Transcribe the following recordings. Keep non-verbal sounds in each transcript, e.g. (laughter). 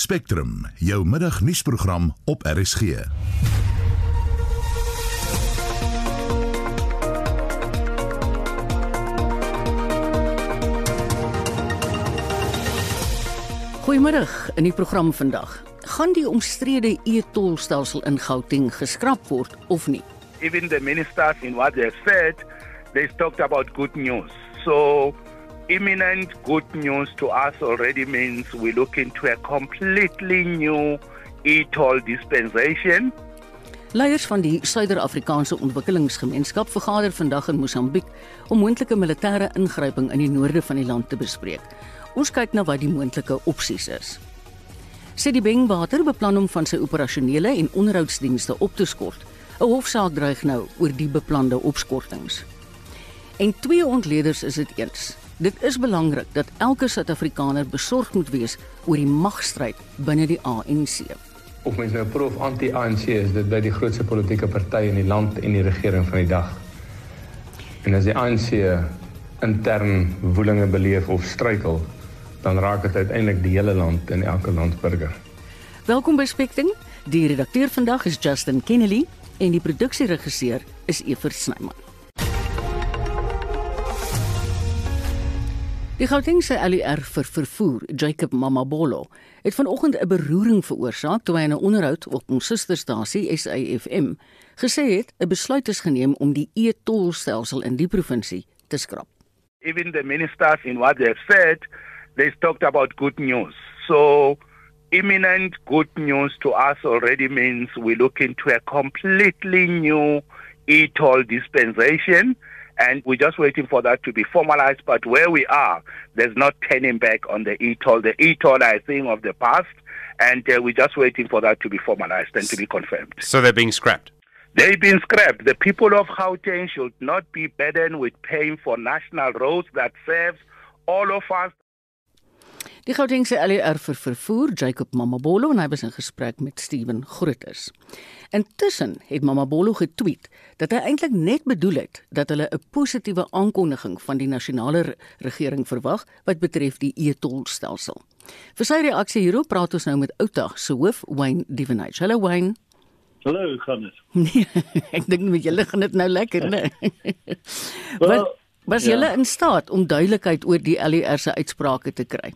Spectrum, jou middagnuusprogram op RSG. Goeiemôre in die program vandag. Gaan die omstrede e-tolstelsel in Gauteng geskraap word of nie? even the ministers in what they said, they talked about good news. So imminent good news to us already means we look into a completely new e-toll dispensation. Leiers van die Suider-Afrikaanse Ontwikkelingsgemeenskap vergader vandag in Mosambiek om moontlike militêre ingryping in die noorde van die land te bespreek. Ons kyk na wat die moontlike opsies is. Sedibeng Water beplan om van sy operasionele en onderhoudsdienste op te skort. 'n Hofsaak dreig nou oor die beplande opskortings. En twee ontleeders is dit eens. Dit is belangrik dat elke Suid-Afrikaner besorg moet wees oor die magstryd binne die ANC. of mens nou pro of anti-ANC is, dit by die grootste politieke partye in die land en die regering van die dag. En as die ANC intern woelinge beleef of struikel, dan raak dit uiteindelik die hele land en elke landsburger. Welkom by Spectrum. Die redakteur vandag is Justin Kennedy en die produksieregisseur is Evert Snyman. Die Gautengse LER vir vervoer, Jacob Mamabolo, het vanoggend 'n beroering veroorsaak toe hy in 'n onderhoud op ons susterstasie SAFM gesê het 'n besluit is geneem om die e-tolstelsel in die provinsie te skrap. Even the ministers in what they said, they talked about good news. So imminent good news to us already means we look into a completely new e-toll dispensation. And we're just waiting for that to be formalized. But where we are, there's not turning back on the e-toll. The e-toll are a thing of the past. And uh, we're just waiting for that to be formalized and to be confirmed. So they're being scrapped. They've been scrapped. The people of Gauteng should not be burdened with paying for national roads that serves all of us. Die Gautengse LER vir vervoer, Jacob Mamabolo, en hy was in gesprek met Steven Grooters. Intussen het Mamabolo getweet dat hy eintlik net bedoel het dat hulle 'n positiewe aankondiging van die nasionale re- regering verwag wat betref die e-tolstelsel. Vir sy reaksie hierop praat ons nou met Outag se hoof, Wayne Divenage. Hallo Wayne. Hallo, dit? (laughs) Nee, ek dink met julle gaan dit nou lekker, né? Wel, Wat was ja. julle in staat om duidelikheid oor die LER se uitsprake te kry?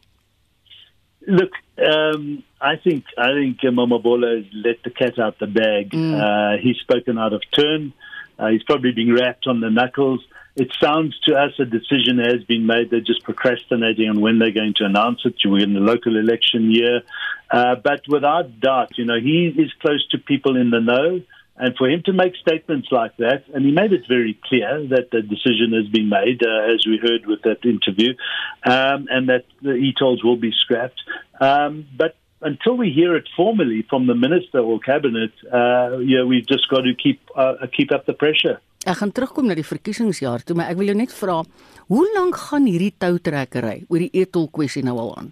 Look, um, I think I think Mamabola has let the cat out the bag. Uh, he's spoken out of turn. Uh, he's probably being rapped on the knuckles. It sounds to us a decision has been made. They're just procrastinating on when they're going to announce it. We're in the local election year, uh, but without doubt, you know, he is close to people in the know. And for him to make statements like that, and he made it very clear that the decision has been made, uh, as we heard with that interview, um, and that the e-tolls will be scrapped. Um, but until we hear it formally from the minister or cabinet, uh, yeah, we've just got to keep uh, keep up the pressure. Ek gaan terugkom na die verkiesingsjaar toe, maar ek wil jou net vra, hoe lank gaan hierdie toutrekkery oor die e-tol kwessie nou al aan?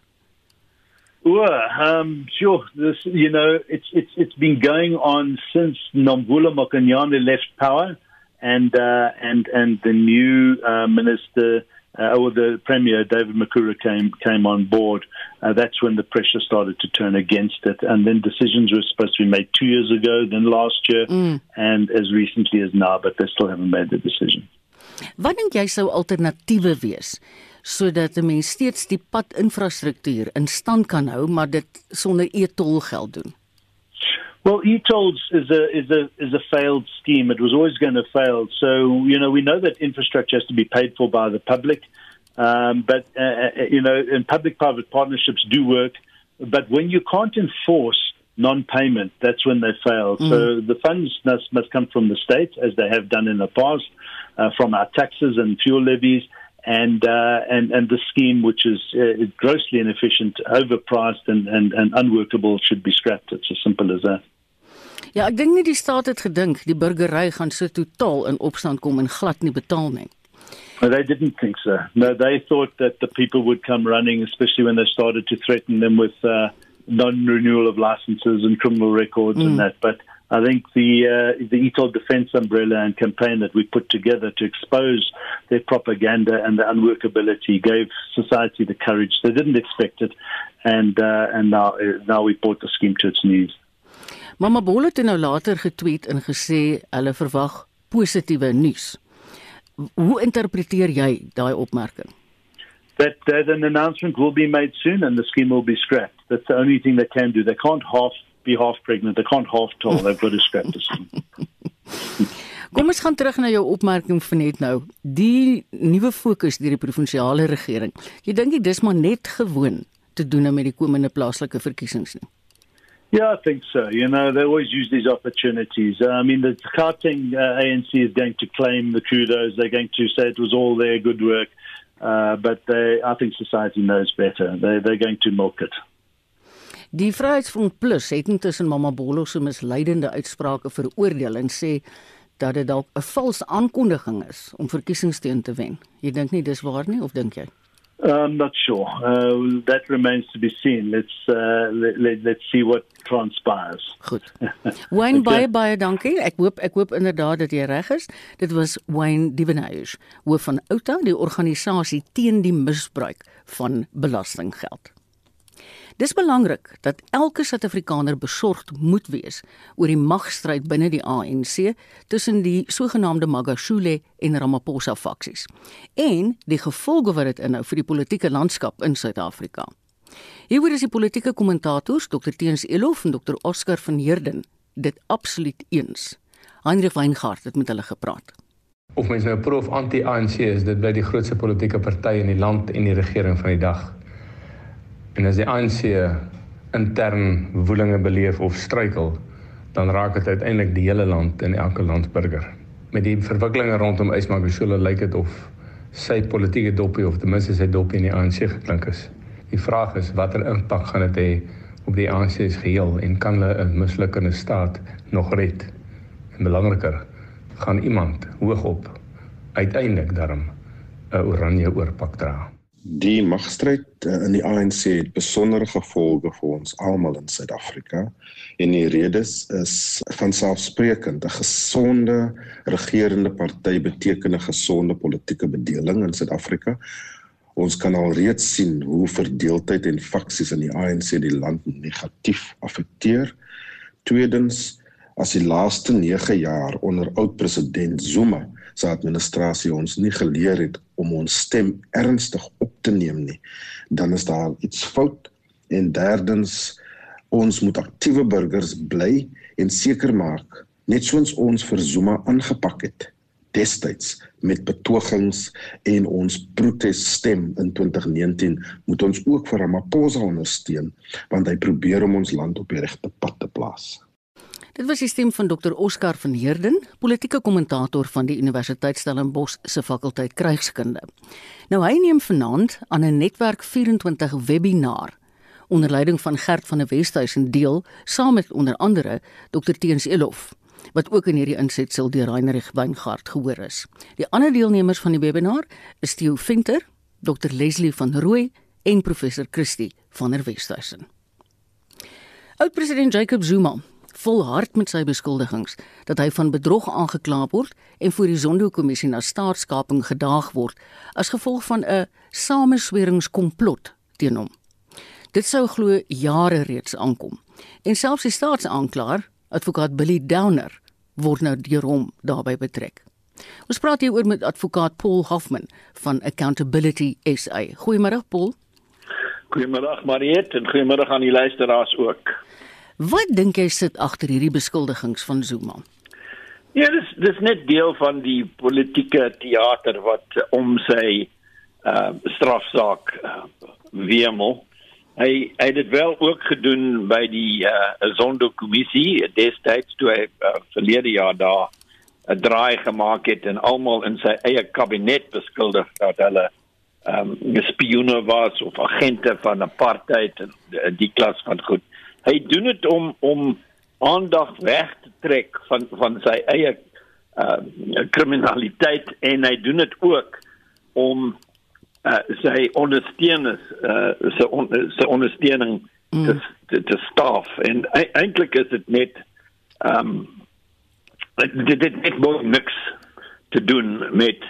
Well, um, sure. This, you know, it's it's it's been going on since Nomvula Mokanyane left power, and uh, and and the new uh, minister uh, or the premier David Makura came came on board. Uh, that's when the pressure started to turn against it, and then decisions were supposed to be made two years ago, then last year, and as recently as now, but they still haven't made the decision. Wat dink jy sou alternatiewe wees sodat 'n mens steeds die padinfrastruktuur in stand kan hou, maar dit sonder e-tol geld doen? Well, e-tolls is a is a is a failed scheme. It was always going to fail. So you know we know that infrastructure has to be paid for by the public, um, but uh, uh, you know and public-private partnerships do work. But when you can't enforce non-payment, that's when they fail. So the funds must must come from the state, as they have done in the past, uh, from our taxes and fuel levies. And uh, and and the scheme, which is uh, grossly inefficient, overpriced, and, and, and unworkable, should be scrapped. It's as simple as that. Ja, ek dink nie die staat het gedink die burgery gaan so totaal in opstand kom en glad nie betaal nie. No, they didn't think so. No, they thought that the people would come running, especially when they started to threaten them with uh, non-renewal of licenses and criminal records and that. But I think the uh, the ETOL defense umbrella and campaign that we put together to expose their propaganda and the unworkability gave society the courage they didn't expect it, and uh, and now now we brought the scheme to its knees. Mama Bolle het nou later getweet en gesê hulle verwag positiewe nuus. Hoe interpreteer jy daai opmerking? That, that an announcement will be made soon and the scheme will be scrapped. That's the only thing they can do. They can't half be half pregnant. They can't half tell. They've got to scrap the scheme. (laughs) Kom ons gaan terug na jou opmerking van net nou. Die nuwe fokus deur die provinsiale regering. Jy dink dit dis maar net gewoon te doen met die komende plaaslike verkiesings nie. Yeah, I think so. You know, they always use these opportunities. Uh, I mean, the Gauteng uh, ANC is going to claim the kudos. They're going to say it was all their good work. Uh, but they, I think society knows better. They, they're going to milk it. Die Vryheidsfront Plus het intussen Mama Bolo se misleidende uitsprake veroordeel en sê dat dit dalk 'n valse aankondiging is om verkiesingssteun te wen. Jy dink nie dis waar nie of dink jy? I'm not sure. Uh, that remains to be seen. Let's uh, let, let, let's see what transpires. Goed. (laughs) Wayne okay. baie baie dankie. Ek hoop ek hoop inderdaad dat jy reg is. Dit was Wayne Dievenhuis, hoof van Outa, die organisasie teen die misbruik van belastinggeld. Dis belangrik dat elke Suid-Afrikaner besorgd moet wees oor die magstryd binne die ANC tussen die sogenaamde Magashule en Ramaphosa faksies en die gevolge wat dit inhou vir die politieke landskap in Suid-Afrika. Hieroor is die politieke kommentators Dr Teens Elof en Dr Oscar van Heerden dit absoluut eens. Heinrich Weingart het met hulle gepraat. Of mens nou pro of anti-ANC is, dit bly die grootste politieke party in die land en die regering van die dag. En as die ANC intern woelinge beleef of struikel, dan raak dit uiteindelik die hele land en elke landsburger. Met die verwikkelinge rondom Ismagashule lyk dit of sy politieke dopie of ten minste sy dopie in die ANC geklink is. Die vraag is watter impak gaan dit hê op die ANC se geheel en kan hulle 'n mislukkende staat nog red? En belangriker, gaan iemand hoogop uiteindelik daarom 'n oranje oorpak dra? Die magstryd uh, in die ANC het besondere gevolge vir ons almal in Suid-Afrika en die redes is van selfsprekend 'n gesonde regerende party beteken 'n gesonde politieke bedeling in Suid-Afrika. Ons kan al reeds sien hoe verdeeldheid en faksies in die ANC die land negatief affekteer. Tweedens, as die laaste 9 jaar onder oud president Zuma se administrasie ons nie geleer het om ons stem ernstig op te neem nie, dan is daar iets fout. En derdens, ons moet aktiewe burgers bly en seker maak net soos ons vir Zuma aangepak het destyds met betogings en ons protesstem in 2019 moet ons ook vir Ramaphosa ondersteun want hy probeer om ons land op die regte pad te plaas. Dit was die stem van Dr Oscar van Heerden, politieke kommentator van die Universiteit Stellenbosch se fakulteit krygskunde. Nou hy neem vanaand aan 'n netwerk 24 webinar onder leiding van Gert van der Westhuizen deel saam met onder andere Dr Teens Elof wat ook in hierdie insetsel deur Heinrich Weingart gehoor is. Die ander deelnemers van die webinar is Theo Venter, Dr Leslie van Rooi en professor Christie van der Westhuizen. Oud-president Jacob Zuma volhard met sy beskuldigings dat hy van bedrog aangekla word en voor die Zondo-kommissie na staatskaping gedaag word as gevolg van 'n samesweringskomplot teen hom. Dit sou glo jare reeds aankom. En selfs die staatsaanklaer, advokaat Billy Downer, word nou deur hom daarbey betrek. Ons praat hier oor met advokaat Paul Hoffman van Accountability SA. Goeiemôre Paul. Goeiemôre Mariet en goeiemôre aan die luisteraars ook. Wat dink jy sit agter hierdie beskuldigings van Zuma? Ja, dis dis net deel van die politieke teater wat om sy uh strafsaak uh, weemel. Hy hy het dit wel ook gedoen by die uh Zondo kommissie destyds toe hy uh, verlede jaar daar 'n draai gemaak het en almal in sy eie kabinet beskuldig dat hulle ehm um, spioene was of agente van apartheid en die klas van goed hy doen dit om om aandag weg te trek van van sy eie uh kriminaliteit en hy doen dit ook om uh sy ondersteuners uh sy on, sy ondersteuning mm. te te staf en e-, eintlik is dit net ehm um, dit dit het baie niks te doen met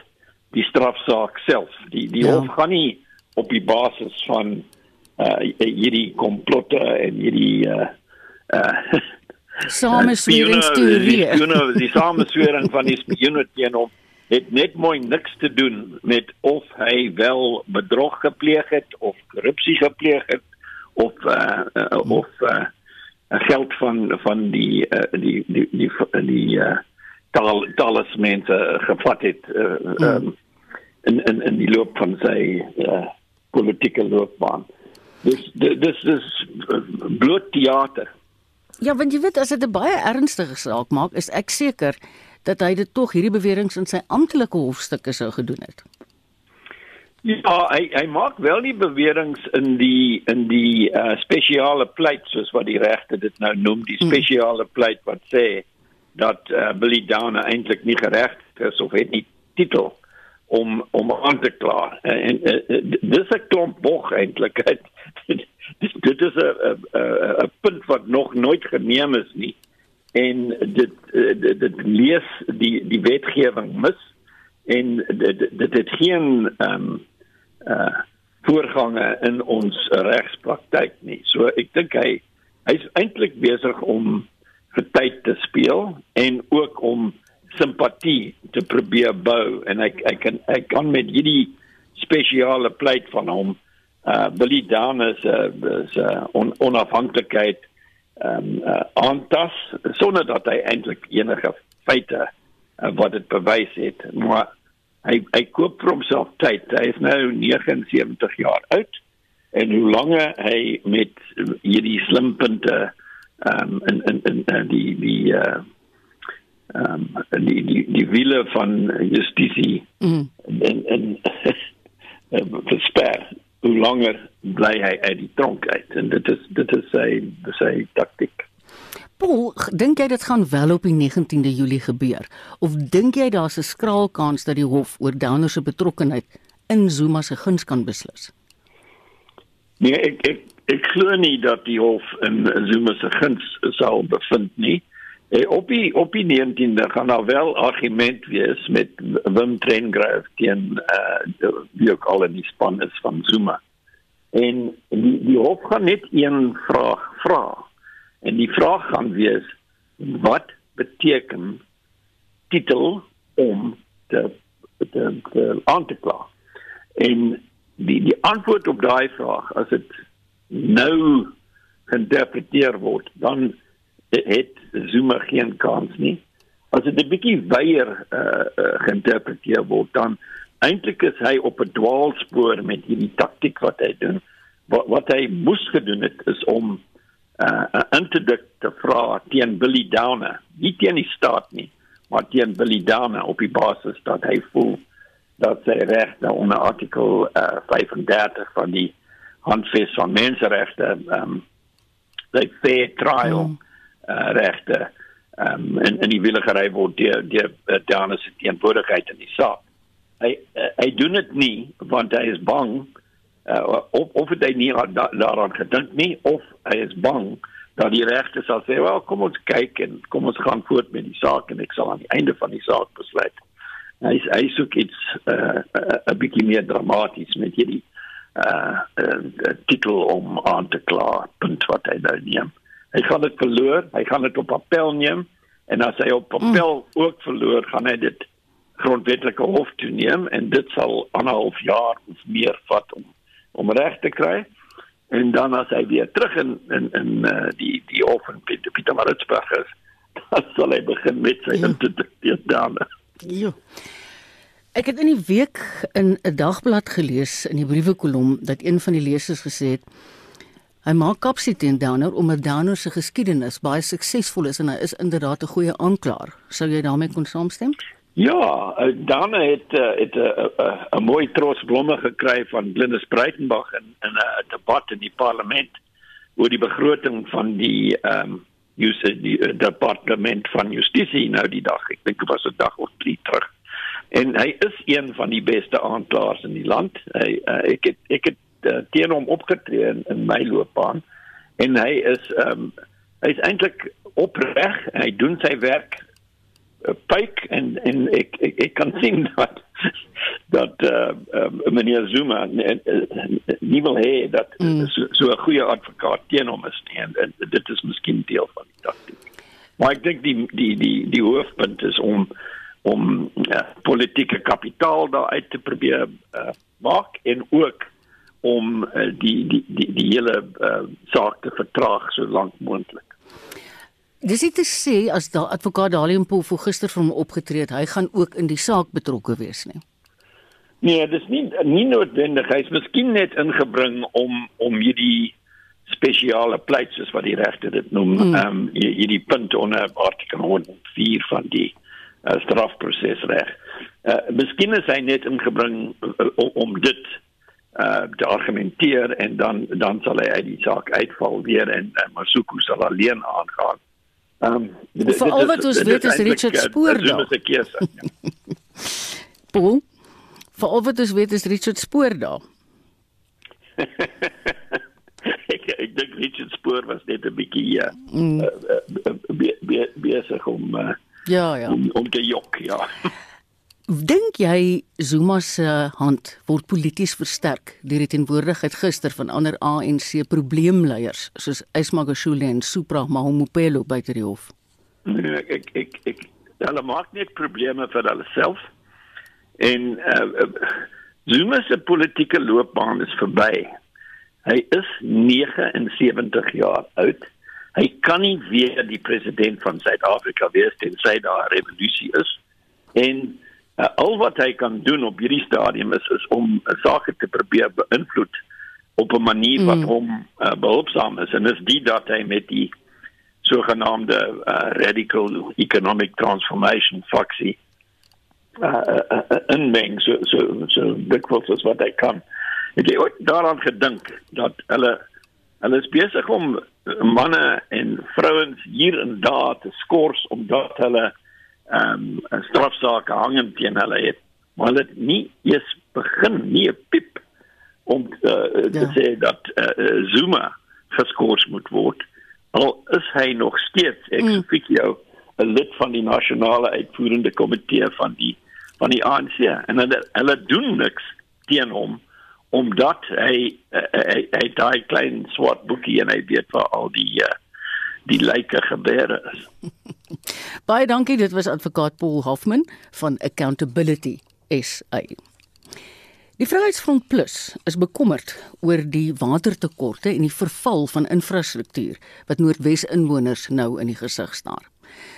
die strafsaak self. Die die ja. hof gaan nie op die basis van uh hierdie komplotte en hierdie (laughs) uh uh samesweringsteorie. You know, die sameswering van die spioene teen hom het net mooi niks te doen met of hy wel bedrog gepleeg het of korrupsie gepleeg het of uh, uh of uh geld van van die uh, die die die die, die uh tal talas mense gevat het uh, um, in in in die loop van sy uh politieke loopbaan. Dis dis dis bloot teater. Ja, want jy weet as dit 'n baie ernstige saak maak, is ek seker dat hy dit tog hierdie beweringe in sy amptelike hofstukke sou gedoen het. Ja, hy hy maak wel die beweringe in die in die uh, spesiale pleit soos wat die regte dit nou noem, die hmm. spesiale pleit wat sê dat uh, Billy Downer eintlik nie geregtig is of het nie titel om om aan te kla. En, en, en dis 'n klomp bog eintlik. Dit is 'n 'n 'n punt wat nog nooit geneem is nie en dit dit, dit lees die die wetgewing mis en dit dit het geen ehm um, uh voorgange in ons regspraktyk nie. So ek dink hy hy's eintlik besig om vir tyd te speel en ook om simpatie te probeer bou en ek ek kan ek kan met hierdie spesiale pleit van hom uh Billy Down is 'n uh, is 'n uh, on, onafhanklikheid ehm um, uh, aantas sonder dat hy eintlik enige feite uh, wat dit bewys het maar hy hy koop vir homself tyd hy is nou 79 jaar oud en hoe langer hy met hierdie slimpunte ehm um, in, in in in die die uh ehm um, die die die wiele van justisie mm. en en versper hoe langer bly hy uit die tronk uit en dit is dit is sy sy taktik. Paul, dink jy dit gaan wel op die 19de Julie gebeur of dink jy daar's 'n skraal kans dat die hof oor Downer se betrokkeheid in Zuma se guns kan beslis? Nee, ek ek ek glo nie dat die hof in Zuma se guns sal bevind nie. Eh, op die op die 19de gaan daar wel argument wees met Wim Trengryf teen uh wie ook al in die span is van Zuma. En die die hof gaan net een vraag vra. En die vraag gaan wees wat beteken titel om te te, te aan te kla. En die die antwoord op daai vraag as dit nou geïnterpreteer word, dan het Zuma geen kans nie. As dit 'n bietjie weier uh, uh, geïnterpreteer word, dan eintlik is hy op 'n dwaalspoor met hierdie taktik wat hy doen. Wat wat hy moes gedoen het is om 'n uh, interdikt te vra teen Billy Downer, nie teen die staat nie, maar teen Billy Downer op die basis dat hy voel dat sy regte onder artikel uh, 35 van die handves van menseregte ehm um, die fair trial mm uh, regte um, in in die willegery word deur deur uh, Dana se teenwoordigheid in die saak. Hy uh, hy doen dit nie want hy is bang uh, of of hy nie da, daaraan gedink nie of hy is bang dat die regte sal sê, "Wel, kom ons kyk en kom ons gaan voort met die saak en ek sal aan die einde van die saak besluit." Hy hy soek iets 'n uh, bietjie meer dramaties met hierdie uh, uh titel om aan te kla punt wat hy nou neem hy gaan dit verloor, hy gaan dit op appel neem en as hy op appel mm. ook verloor, gaan hy dit grondwetlike hof toe neem en dit sal 'n half jaar of meer vat om om reg te kry. En dan as hy weer terug in in in uh, die die hof in Pieter, Pieter Maritzburg is, (laughs) dan sal hy begin met sy interdikteer dame. Ja. Ek het in die week in 'n dagblad gelees in die briewe kolom dat een van die lesers gesê het Hy maak kapsie teen Downer omdat Downer se geskiedenis baie suksesvol is en hy is inderdaad 'n goeie aanklaer. Sou jy daarmee kon saamstem? Ja, uh, Downer het uh, het 'n uh, 'n mooi trots blomme gekry van Glenys Breitenberg in in 'n debat in die parlement oor die begroting van die ehm um, use die departement van justisie nou die dag. Ek dink dit was 'n dag of 3 terug. En hy is een van die beste aanklaers in die land. Hy uh, ek het ek het uh, teen hom opgetree in, in my loopbaan en hy is ehm um, hy's eintlik opreg. Hy doen sy werk uh, pyk en en ek ek, ek kan sien (laughs) dat dat uh, uh, meneer Zuma nie wil hê dat mm. so 'n goeie advokaat teen hom is nie en, en dit is miskien deel van die taktiek. Maar ek dink die die die die hoofpunt is om om ja, politieke kapitaal daar uit te probeer uh, maak en ook om uh, die die die die hele uh, saak te vertraag so lank moontlik. Dis dit te sê as daai advokaat Dalium voor gister van hom opgetree het, hy gaan ook in die saak betrokke wees nie. Nee, dis nie nie noodwendig. Hy's miskien net ingebring om om hierdie spesiale pleit soos wat die regte dit noem, hmm. ehm mm. um, hierdie punt onder artikel 104 van die uh, strafprosesreg. Uh, miskien is hy net ingebring uh, om dit uh te argumenteer en dan dan sal hy uit die saak uitval weer en uh, Masuku sal alleen aangaan. Ehm um, vir al (laughs) wat ons weet is Richard Spoor daar. Paul, vir al wat ons (laughs) weet is Richard Spoor daar. ek ek dink Richard Spoor was net 'n bietjie ja. Mm. Uh, uh, besig om uh, ja ja om, om te jok ja. (laughs) Dink jy Zuma se hand word polities versterk deur die teenwoordigheid gister van ander ANC probleemleiers soos Ismagashule en Supra Mahumupelo buite die hof? Nee, ek ek, ek hulle maak net probleme vir hulle self. En uh, Zuma se politieke loopbaan is verby. Hy is 79 jaar oud. Hy kan nie weer die president van Suid-Afrika wees tensy daar 'n revolusie is. En uh, al wat hy kan doen op hierdie stadium is is om saak te probeer beïnvloed op 'n manier wat mm. hom uh, behulpsaam is en dis die dat hy met die sogenaamde uh, radical economic transformation foxy uh, uh, uh, in meng so so so dikwels as wat hy kan ek het ooit daaraan gedink dat hulle hulle is besig om manne en vrouens hier en daar te skors omdat hulle ehm um, strafsaake hangend teen hulle het maar hulle het nie eens begin nie 'n piep om uh, te ja. sê dat uh, Zuma geskort moet word al is hy nog steeds ek mm. spreek jou 'n lid van die nasionale uitvoerende komitee van die van die ANC en hulle hulle doen niks teen hom omdat hy uh, hy, hy daai klein swart boekie en hy weet waar al die uh, die lyke gebeure is. (laughs) Baie dankie, dit was advokaat Paul Hoffman van Accountability SA. Die Vryheidsfront Plus is bekommerd oor die watertekorte en die verval van infrastruktuur wat Noordwes inwoners nou in die gesig staar.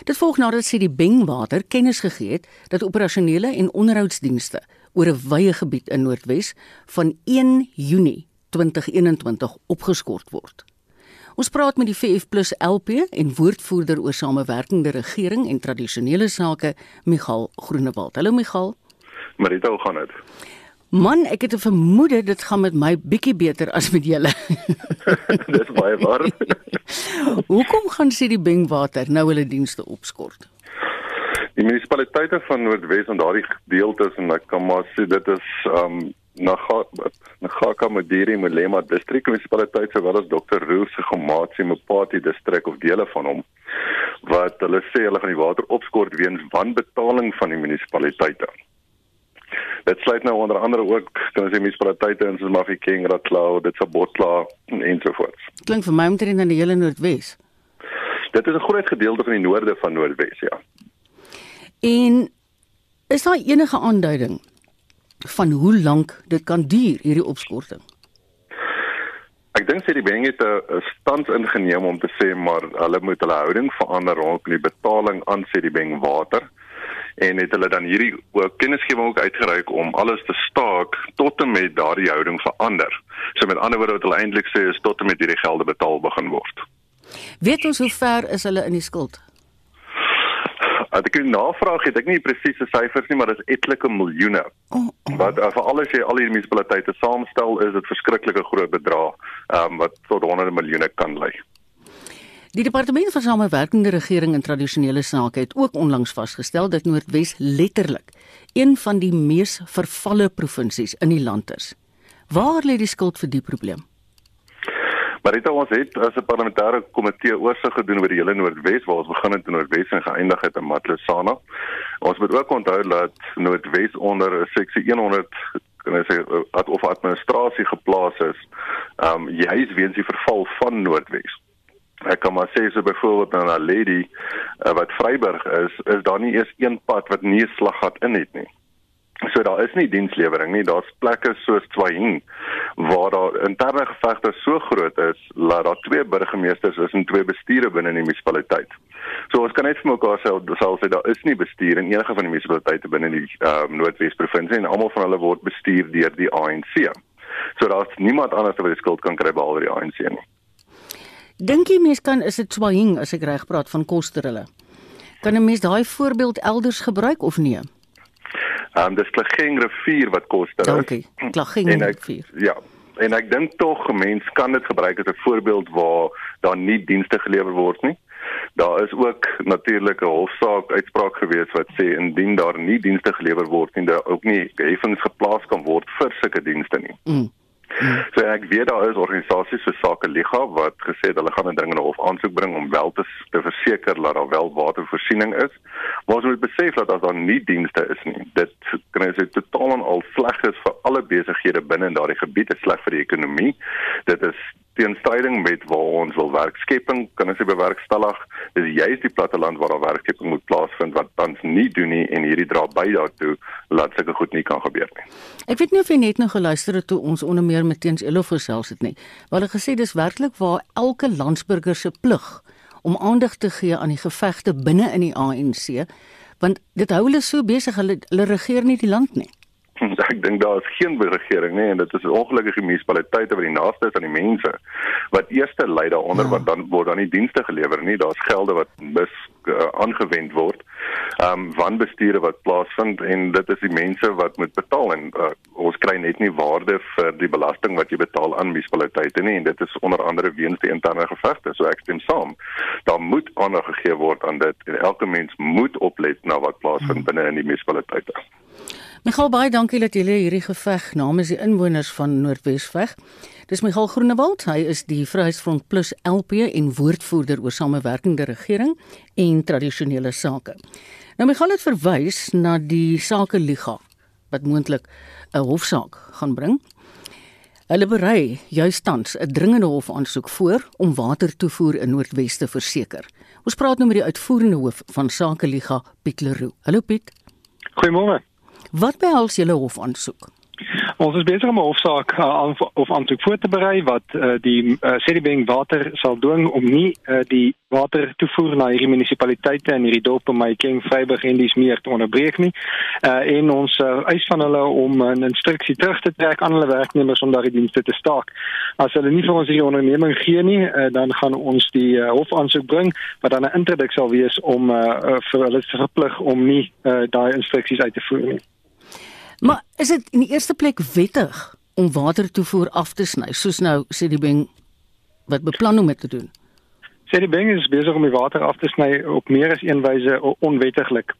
Dit volg nadat sy die Bengwater kennis gegee het dat operasionele en onderhoudsdienste oor 'n wye gebied in Noordwes van 1 Junie 2021 opgeskort word. Ons praat met die VF+ LP en woordvoerder oor samewerkende regering en tradisionele sake, Michal Groenewald. Hallo Michal. Marita, hoe gaan dit? Man, ek het 'n vermoede dit gaan met my bietjie beter as met julle. (laughs) Dis baie waar. (laughs) Hoekom gaan sê die Bengwater nou hulle dienste opskort? Die munisipaliteite van Noordwes en daardie gedeeltes en ek kan maar sê dit is um Nagaka Modiri Molema distrik munisipaliteit sowel as Dr. Roo se Gomatsi Mopati distrik of dele van hom wat hulle sê hulle gaan die water opskort weens wanbetaling van die munisipaliteite. Dit sluit nou onder andere ook kan ons sê munisipaliteite in soos Mafikeng, Raklao, dit se Botla en so voort. Klink vir my omtrent in die hele Noordwes. Dit is 'n groot gedeelte van die noorde van Noordwes, ja. En is daar enige aanduiding van hoe lank dit kan duur hierdie opskorting? Ek dink sy die bank het 'n stand ingeneem om te sê maar hulle moet hulle houding verander rondom die betaling aan sy die bank water en het hulle dan hierdie kennisgewing ook uitgereik om alles te staak tot en met daardie houding verander. So met ander woorde wat hulle eintlik sê is tot en met hierdie gelde betaal begin word. Weet ons hoe ver is hulle in die skuld? As ek 'n navraag het, ek nie presiese syfers nie, maar dit is etlike miljoene. Oh, oh. Wat uh, vir alles jy al hierdie munisipaliteite saamstel, is dit verskriklike groot bedrag, ehm um, wat tot honderde miljoene kan lei. Die departement van samewerkende regering en tradisionele sake het ook onlangs vasgestel dat Noordwes letterlik een van die mees vervalle provinsies in die land is. Waar lê die skuld vir die probleem? Maar dit ons het as 'n parlementêre komitee oorsig gedoen oor die hele Noordwes waar ons begin het in Noordwes en geëindig het in Matlosana. Ons moet ook onthou dat Noordwes onder seksie 100 kan ek sê ad of administrasie geplaas is. Ehm um, juis weens die verval van Noordwes. Ek kan maar sê so byvoorbeeld na 'n lady uh, wat Vryburg is, is daar nie eers een pad wat nie 'n slaggat in het nie. So daar is nie dienslewering nie. Daar's plekke soos Twahing waar daar interne gevegte so groot is dat daar twee burgemeesters is en twee bestuurders binne die munisipaliteit. So ons kan net vir mekaar sê selfs sê daar is nie bestuur in enige van die munisipaliteite binne die ehm um, Noordwes provinsie en almal van hulle word bestuur deur die ANC. So daar's niemand anders wat die skuld kan kry behalwe die ANC nie. Dink jy mens kan is dit Swahing as ek reg praat van Koster hulle? Kan 'n mens daai voorbeeld elders gebruik of nie? Ehm um, dis Klageng rivier wat Koster. Dankie. Klageng rivier. Ja. En ek dink tog mense kan dit gebruik as 'n voorbeeld waar daar nie dienste gelewer word nie. Daar is ook natuurlik 'n hofsaak uitspraak gewees wat sê indien daar nie dienste gelewer word nie, daar ook nie heffings geplaas kan word vir sulke dienste nie. Mm. So ek weet daar is organisasies vir sake Liga wat gesê het hulle gaan 'n dringende hof aansoek bring om wel te, te verseker dat daar wel watervoorsiening is. Maar ons moet besef dat as daar nie dienste is nie, dit kan jy sê totaal en al sleg is vir alle besighede binne in daardie gebied, dit is sleg vir die ekonomie. Dit is teenstryding met waar ons wil werkskepping kan ons bewerkstellig dis juist die platteland waar daar werkskepping moet plaasvind wat tans nie doen nie en hierdie dra by daartoe laat sulke goed nie kan gebeur nie. Ek weet nie of jy net nou geluister het toe ons onder meer met teens Elof gesels het nie. Want hulle gesê dis werklik waar elke landsburger se plig om aandag te gee aan die gevegte binne in die ANC want dit hou hulle so besig hulle, hulle regeer nie die land nie. (laughs) Ek dink daar is geen regering nie en dit is ongelukkige munisipaliteite wat die naaste is aan die mense wat eerste lei daaronder ja. wat dan word dan nie dienste gelewer nie. Daar's gelde wat mis uh, aangewend word. ehm um, wanbestuure wat plaasvind en dit is die mense wat moet betaal en uh, ons kry net nie waarde vir die belasting wat jy betaal aan munisipaliteite nie en dit is onder andere weens die interne gevegte so ek stem saam daar moet aandag gegee word aan dit en elke mens moet oplet na wat plaasvind hmm. binne in die munisipaliteite Michael baie dankie dat julle hierdie geveg namens die inwoners van Noordwes veg. Dis Michael Groenewald, hy is die Vryheidsfront Plus LP en woordvoerder oor samewerkende regering en tradisionele sake. Nou Michael het verwys na die sake liga wat moontlik 'n hofsaak gaan bring. Hulle berei juist tans 'n dringende hofaansoek voor om watertoevoer in Noordwes te verseker. Ons praat nou met die uitvoerende hoof van Sake Liga, Piet Leroux. Hallo Piet. Goeiemôre. Wat behels julle hofaansoek? Ons is besig om 'n hofsaak uh, of aansoek voor te berei wat uh, die uh, Sedibeng water sal dwing om nie uh, die water toevoer na hierdie munisipaliteite en hierdie dorpe Maikeng, Vryburg en dis meer te onderbreek nie. Uh, en ons uh, eis van hulle om 'n instruksie terug te trek aan hulle werknemers om daardie dienste te staak. As hulle nie vir ons hierdie onderneming gee nie, uh, dan gaan ons die uh, hofaansoek bring wat dan 'n interdik sal wees om uh, vir hulle te verplig om nie uh, daai instruksies uit te voer nie. Maar is dit in die eerste plek wettig om watertoevoer af te sny soos nou sê die beng wat beplan om dit te doen? Die beng is besig om die water af te sny op meer as een wyse onwettiglik.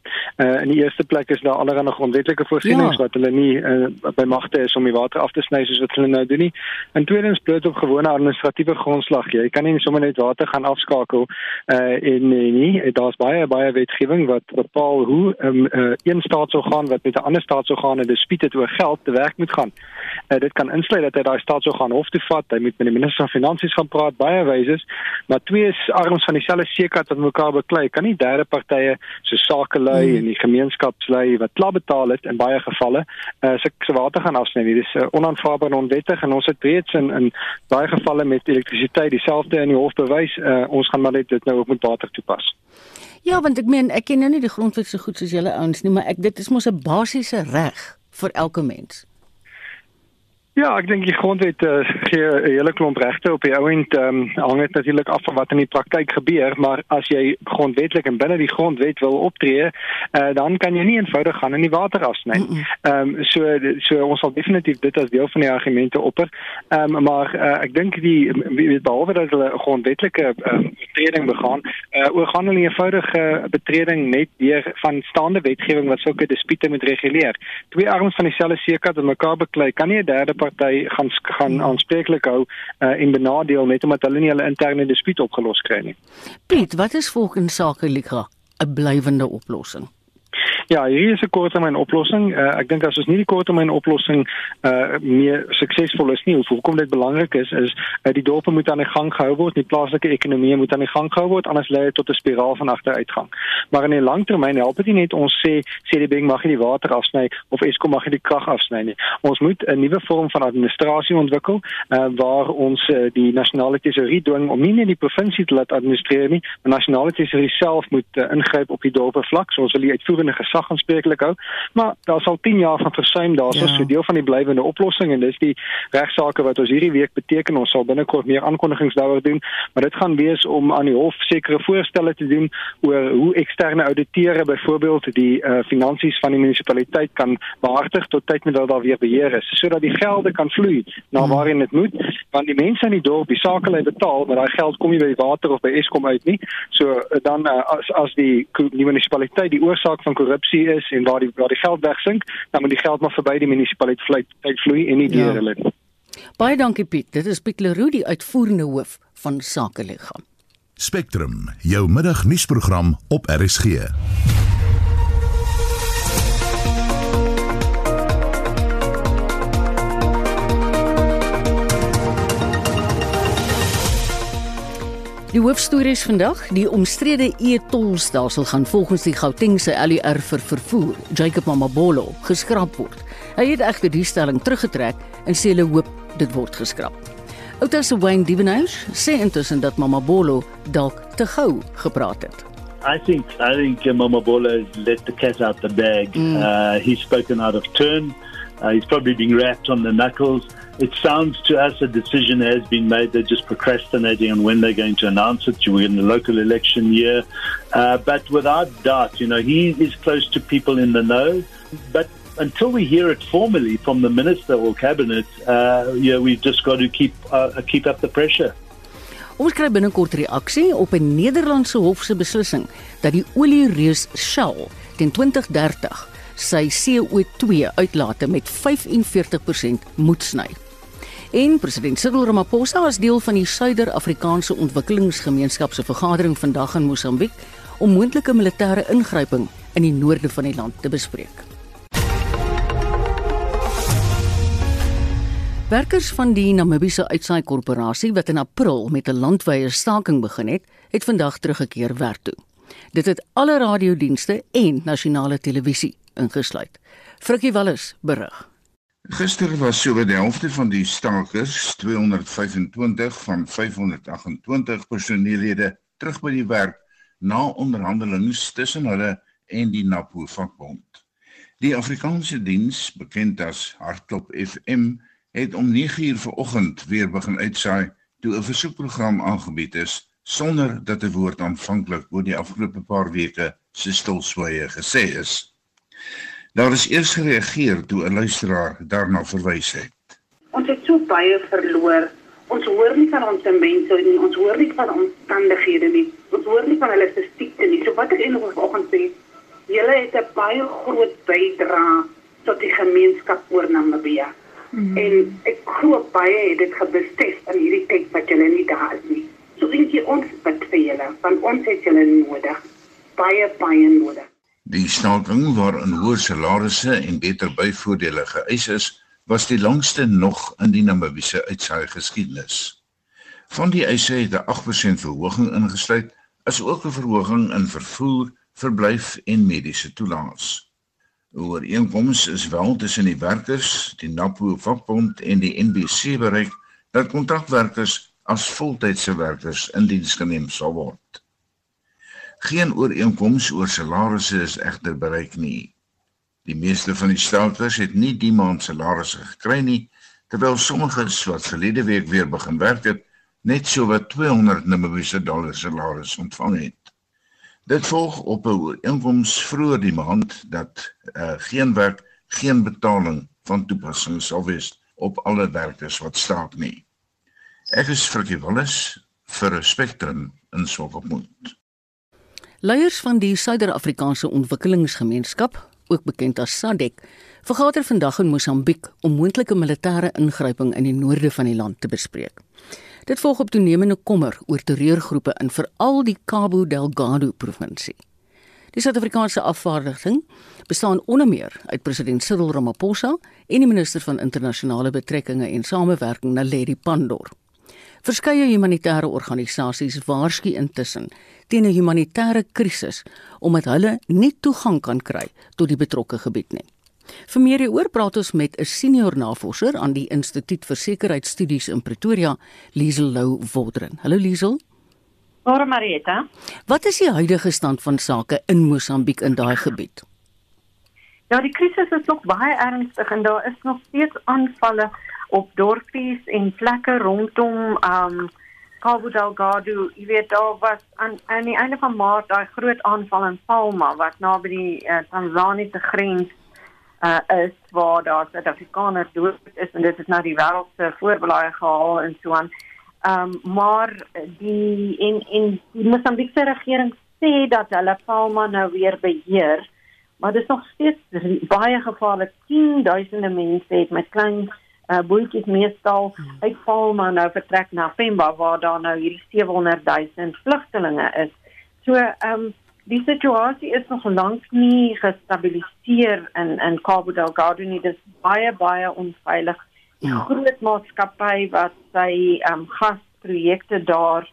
Uh in die eerste plek is daar allerlei grondwetlike voorsienings ja. wat hulle nie uh, by magte is om die water af te sny soos wat hulle nou doen nie. En tweedens bloot op gewone administratiewe grondslag. Jy kan nie sommer net water gaan afskakel uh en nee nie. Daar's baie baie wetgewing wat bepaal hoe 'n um, uh, een staatsorgaan wat met 'n ander staatsorgaan 'n dispuut het oor geld te werk moet gaan. Uh, dit kan insluit dat hy daai staatsorgaan hof toe vat, hy moet met die minister van finansies gaan praat, baie wyse, maar twee arms van dieselfde seekat wat mekaar beklei. Kan nie derde partye so sakelei hmm. en die gemeenskapslei wat klaar betaal het in baie gevalle uh, se se water gaan afsny nie. Dis uh, onaanvaarbaar en onwettig en ons het reeds in in baie gevalle met elektrisiteit dieselfde in die hof bewys. Uh, ons gaan maar net dit nou ook met water toepas. Ja, want ek meen ek ken nou nie die grondwet so goed soos julle ouens nie, maar ek dit is mos 'n basiese reg vir elke mens. Ja, ek dink die grondwet uh, gee 'n hele klomp regte op die ouend. Ehm um, hang dit natuurlik af van wat in die praktyk gebeur, maar as jy grondwetlik en binne die grondwet wil optree, uh, dan kan jy nie eenvoudig gaan in die water afsny. Ehm um, so so ons sal definitief dit as deel van die argumente opper. Ehm um, maar uh, ek dink die weet behalwe dat hulle grondwetlike uh, treding begaan, uh, oor gaan hulle 'n eenvoudige betreding net deur van staande wetgewing wat sulke dispute moet reguleer. Twee arms van dieselfde seekat wat mekaar beklei, kan nie 'n derde party gaan gaan aanspreeklik hou uh, en benadeel net omdat hulle nie hulle interne dispuut opgelos kry nie. Piet, wat is volgens sake Liga 'n blywende oplossing? Ja, hier is 'n korttermyn oplossing. Uh, ek dink as ons nie die korttermyn oplossing uh meer suksesvol is nie, hoekom dit belangrik is is uh, die dorpe moet aan die gang gehou word, die plaaslike ekonomie moet aan die gang gehou word, anders lei dit tot 'n spiraal van agteruitgang. Maar in die langtermyn help dit nie net ons sê CDB mag nie die water afsny of Eskom mag nie die krag afsny nie. Ons moet 'n nuwe vorm van administrasie ontwikkel uh waar ons uh, die nasionale tesourier dwing om nie net die provinsie te laat administreer nie, maar nasionale tesourier self moet uh, ingryp op die dorpe vlak, soos hulle uitvoerende aanspreeklik hou. Maar daar sal 10 jaar van versuim daar ja. so deel van die blywende oplossing en dis die regsaake wat ons hierdie week beteken ons sal binnekort meer aankondigings daaroor doen, maar dit gaan wees om aan die hof sekere voorstelle te doen oor hoe eksterne auditeure byvoorbeeld die uh, finansies van die munisipaliteit kan behartig tot tyd met daar weer beheer is sodat die gelde kan vloei na hmm. waarheen dit moet want die mense in die dorp die sake lê betaal maar daai geld kom nie by water of by Eskom uit nie so dan uh, as as die, die munisipaliteit die oorsaak van korrupsie korrupsie is en waar die waar die geld wegsink, dan moet die geld maar verby die munisipaliteit vloei en nie deur ja. hulle nie. Baie dankie Piet. Dit is Piet Leroux, die uitvoerende hoof van Sakeliggaam. Spectrum, jou middagnuusprogram op RSG. Die hoofstories vandag, die omstrede e-tolstelsel gaan volgens die Gautengse LER vir vervoer, Jacob Mamabolo, geskraap word. Hy het egter die stelling teruggetrek en sê hulle hoop dit word geskraap. Outa se Wayne Divenage sê intussen dat Mamabolo dalk te gou gepraat het. I think I think Mamabolo let the cat out the bag. Mm. Uh, he's spoken out of turn. Uh, he's probably being rapped on the knuckles. It sounds to us a decision has been made. They're just procrastinating on when they're going to announce it. We're in the local election year. Uh, but without doubt, you know, he is close to people in the know. But until we hear it formally from the minister or cabinet, uh, yeah, we've just got to keep uh, keep up the pressure. Ons kry binnekort reaksie op 'n Nederlandse hof se beslissing dat die oliereus Shell teen 2030 sy CO2 uitlate met 45% moet sny. En president Cyril Ramaphosa as deel van die Suider-Afrikaanse Ontwikkelingsgemeenskap se vergadering vandag in Mosambiek om moontlike militêre ingryping in die noorde van die land te bespreek. Werkers van die Namibiese Uitsaai Korporasie wat in April met 'n landwyse staking begin het, het vandag teruggekeer werk toe. Dit het alle radiodienste en nasionale televisie ingesluit. Frikkie Wallis berig. Gister was so die helfte van die stakers, 225 van 528 personeellede, terug by die werk na onderhandelinge tussen hulle en die NAPO vakbond. Die Afrikaanse diens, bekend as Hartklop FM, het om 9:00 vanoggend weer begin uitsaai toe 'n versoekprogram aangebied is sonder dat 'n woord aanvanklik oor die afgelope paar weke se stilswye gesê is. Daar is eers gereageer toe 'n luisteraar daarna verwys het. Ons het so baie verloor. Ons hoor nie van ons mense nie, ons hoor nie van omstandighede nie. Ons hoor nie van hulle statistieke nie. So wat ek eintlik vanoggend sê, julle het 'n baie groot bydrae tot die gemeenskap oor Namibia. Mm -hmm. En ek glo baie het dit gebesef in hierdie tyd wat julle nie daar is nie. So ek sê ons bid vir julle, want ons het julle nodig. Baie baie nodig. Die staking waarin hoë salarisse en beter byvoordele geëis is, was die langste nog in die Namibiese uitsaai geskiedenis. Van die eise het 'n 8% verhoging ingesluit, as ook 'n verhoging in vervoer, verblyf en mediese toelaas. Ooreenkoms is wel tussen die werkers, die NAPO vakbond en die NBC bereik dat kontrakwerkers as voltydse werkers in diens geneem sal word. Geen ooreenkoms oor salarisse is egter bereik nie. Die meeste van die stakers het nie die maand salarisse gekry nie, terwyl sommiges wat verlede week weer begin werk het, net so wat 200 Namibiese dollar salaris ontvang het. Dit volg op 'n ooreenkoms vroeër die maand dat uh, geen werk, geen betaling van toepassing sal wees op alle werkers wat staak nie. Ek is Frikkie Wallis vir Spectrum in Swakopmund. Leiers van die Suider-Afrikaanse Ontwikkelingsgemeenskap, ook bekend as SADC, vergader vandag in Mosambiek om moontlike militêre ingryping in die noorde van die land te bespreek. Dit volg op toenemende kommer oor terreurgroepe in veral die Cabo Delgado provinsie. Die Suid-Afrikaanse afvaardiging bestaan onder meer uit president Cyril Ramaphosa en die minister van internasionale betrekkinge en samewerking Naledi Pandor. Verskeie humanitêre organisasies waarsku intussen teen 'n humanitêre krisis omdat hulle nie toegang kan kry tot die betrokke gebied nie. Vir meer hieroor praat ons met 'n senior navorser aan die Instituut vir Sekuriteitsstudies in Pretoria, Liesel Lou Wodren. Hallo Liesel. Môre Marieta. Wat is die huidige stand van sake in Mosambiek in daai gebied? Ja, die krisis is nog baie ernstig en daar is nog steeds aanvalle op dorpies en plekke rondom um Cabo Delgado. Jy weet daar was aan aan die einde van Maart daai groot aanval in Palma wat naby die uh, Tanzaniese grens uh, is waar daar Suid-Afrikaners dood is en dit is nou die wêreld se voorbelaai gehaal en so aan. Ehm um, maar die in in die Mosambiekse regering sê dat hulle Palma nou weer beheer. Maar dit is nog steeds baie gevaarlik. 10000 mense het met klein uh, bootjies meestal hmm. uit Palma nou vertrek na Pemba waar daar nou hierdie 700 000 vlugtelinge is. So ehm um, die situasie is nog lank nie gestabiliseer in in Cabo Delgado nie. Dit is baie baie onveilig. Die ja. groot maatskappy wat sy ehm um, gasprojekte daar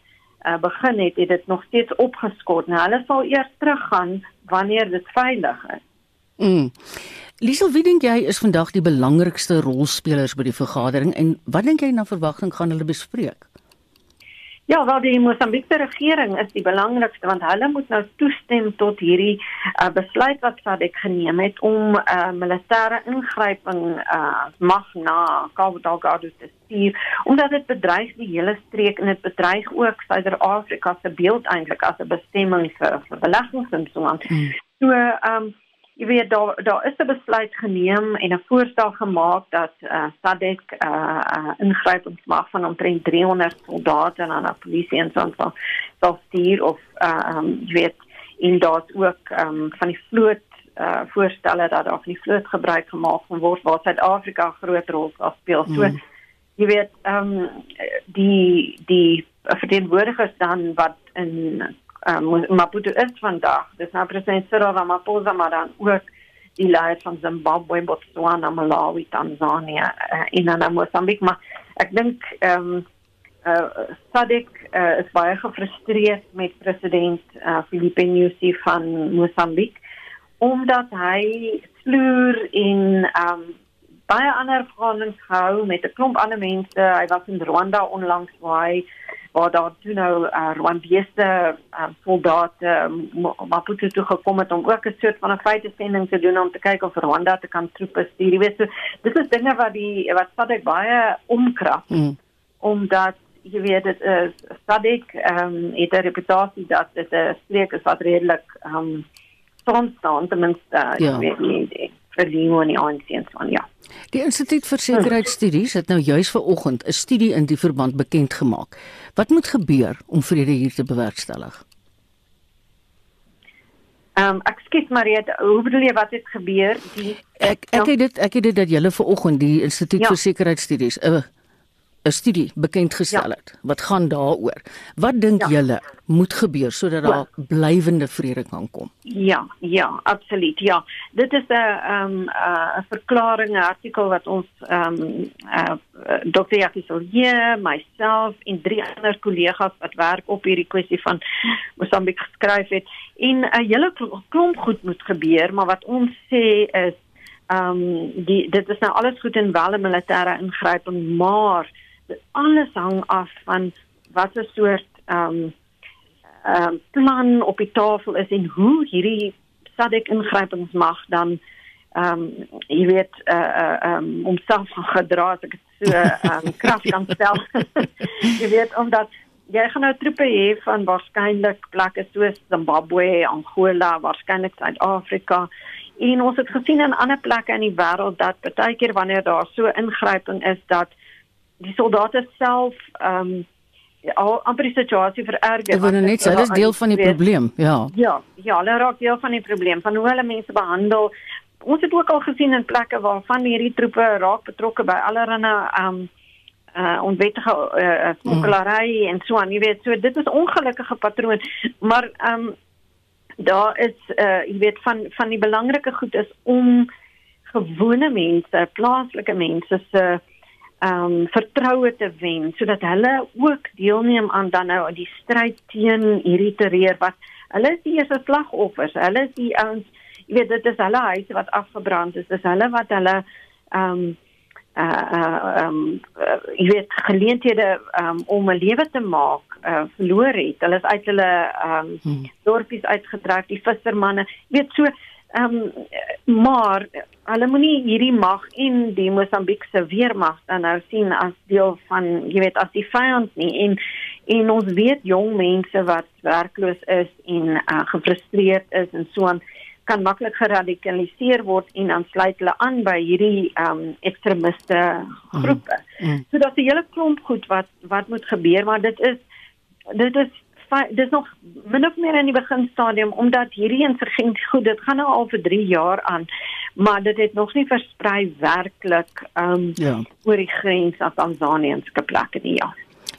uh, begin het, het dit nog steeds opgeskort. Nou hulle sal eers teruggaan wanneer dit veilig is. Mm. Liesel, wie dink jy is vandag die belangrikste rolspelers by die vergadering en wat dink jy na verwagting gaan hulle bespreek? Ja, wel die Mosambiekse regering is die belangrikste want hulle moet nou toestem tot hierdie uh, besluit wat SADC geneem het om uh, militêre ingryping uh, mag na Cabo Delgado te stuur omdat dit bedreig die hele streek en dit bedreig ook Suider-Afrika se beeld eintlik as 'n bestemming vir, vir beleggings en so aan. Hmm. So, ehm um, jy weet daar daar is 'n besluit geneem en 'n voorstel gemaak dat uh, SADC uh, uh, ingrypings mag van omtrent 300 soldate en dan 'n polisie en so van sal stuur of uh, um, jy weet in daar ook um, van die vloot uh, voorstelle dat daar van die vloot gebruik gemaak gaan word waar Suid-Afrika groot rol sal speel. So mm. jy weet um, die die verteenwoordigers dan wat in um, Maputo is vandag. Dis nou president Cyril Ramaphosa maar dan ook die leiers van Zimbabwe, Botswana, Malawi, Tanzania uh, en dan Mosambiek. Maar ek dink ehm um, uh, Sadik uh, is baie gefrustreerd met president uh, Filipe Nyusi van Mosambiek omdat hy vloer in ehm um, baie ander verhandelings gehou met 'n klomp ander mense. Hy was in Rwanda onlangs waar hy waar daar toe nou uh, Rwandese uh, soldate um, Maputo toe gekom het om ook 'n soort van 'n feitesending te doen om te kyk of Rwanda te kan troepe stuur. Jy weet so dis is dinge wat die wat SADC baie omkrap. Mm. Omdat jy weet dit is SADC ehm um, het 'n reputasie dat dit 'n streek is wat redelik ehm um, staan ten minste uh, ja. weet nie vir die nie nie aansien van ja. Die Instituut vir Sekuriteitsstudies het nou juis vanoggend 'n studie in die verband bekend gemaak. Wat moet gebeur om vrede hier te bewerkstellig? Ehm um, ek skiet Marie, hoe bedoel jy wat het gebeur? Die ek ek het dit ek het dit dat julle vanoggend die Instituut ja. vir Sekuriteitsstudies 'n uh, 'n studie bekend gestel ja. het wat gaan daaroor. Wat dink ja. julle moet gebeur sodat daar ja. blywende vrede kan kom? Ja, ja, absoluut. Ja. Dit is 'n ehm 'n verklaring, 'n artikel wat ons ehm um, uh, Dr. Jacques Solier, myself en drie ander kollegas wat werk op hierdie kwessie van Mosambiek geskryf het. En 'n uh, hele klomp goed moet gebeur, maar wat ons sê is ehm um, die dit is nou alles goed en wel 'n militêre ingryping, maar alles hang af van wat 'n soort ehm um, ehm um, plan op die tafel is en hoe hierdie SADC ingrypings mag dan ehm um, jy weet eh uh, ehm uh, um, homself gedra as ek so (laughs) ehm um, krag kan stel. (laughs) jy weet omdat jy gaan nou troepe hê van waarskynlik plekke soos Zimbabwe, Angola, waarskynlik Suid-Afrika. En ons het gesien in ander plekke in die wêreld dat baie keer wanneer daar so ingryping is dat die soldate self ehm um, al amper die situasie vererger. Ek wil net sê dit is deel van die weet, probleem, ja. Ja, ja, hulle raak deel van die probleem van hoe hulle mense behandel. Ons het ook al gesien in plekke waar van hierdie troepe raak betrokke by allerlei um uh onwettige uh, smokkelary mm. en so aan, jy weet, so dit is ongelukkige patroon, maar um daar is uh jy weet van van die belangrike goed is om gewone mense, plaaslike mense se ehm um, vertroue te wen sodat hulle ook deelneem aan dan nou die stryd teen hierdie terreur wat hulle is die eerste slagoffers. Hulle is die ouens, jy weet dit is hulle huise wat afgebrand is. Dis hulle wat hulle um, uh ehm um, uh, jy weet geleenthede um, om 'n lewe te maak uh, verloor het. Hulle is uit hulle um, hmm. dorpies uitgetrek, die vissermanne. Jy weet so ehm um, maar hulle moenie hierdie mag in die Mosambiekse weermag dan nou sien as deel van jy weet as die vyand nie en en ons weet jong mense wat werkloos is en uh, gefrustreerd is en so aan kan maklik geradikaliseer word en dan sluit hulle aan by hierdie ehm um, ekstremiste groepe. Mm. Mm. So dat die hele klomp goed wat wat moet gebeur maar dit is dit is dis nog min of meer in die beginstadium omdat hierdie insurgensie goed dit gaan nou al vir 3 jaar aan maar dit het nog nie versprei werklik ehm um, ja. oor die grens af Tanzanië en skeplekke nie ja.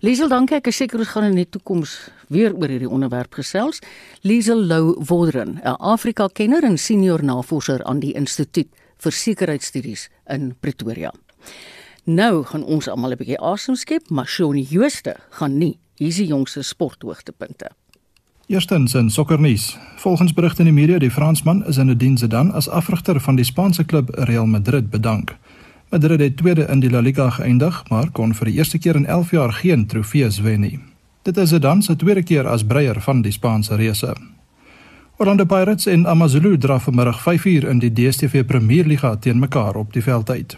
Liesel, dankie. Ek is seker ons gaan in die toekoms weer oor hierdie onderwerp gesels. Liesel Lou Wodren, 'n Afrika-kenner en senior navorser aan die Instituut vir Sekuriteitsstudies in Pretoria. Nou gaan ons almal 'n bietjie asem skep, maar Shaun Jooste gaan nie. Hier is die jongste sporthoogtepunte. Eerstens in sokkernuus. Volgens berigte in die media, die Fransman is in 'n diens dan as afrigter van die Spaanse klub Real Madrid bedank. Madrid het tweede in die La Liga geëindig, maar kon vir die eerste keer in 11 jaar geen trofees wen nie. Dit is dan se tweede keer as breier van die Spaanse reëse. Orlando Pirates en AmaZulu dra vanmiddag 5uur in die DStv Premier Liga teen mekaar op die veld uit.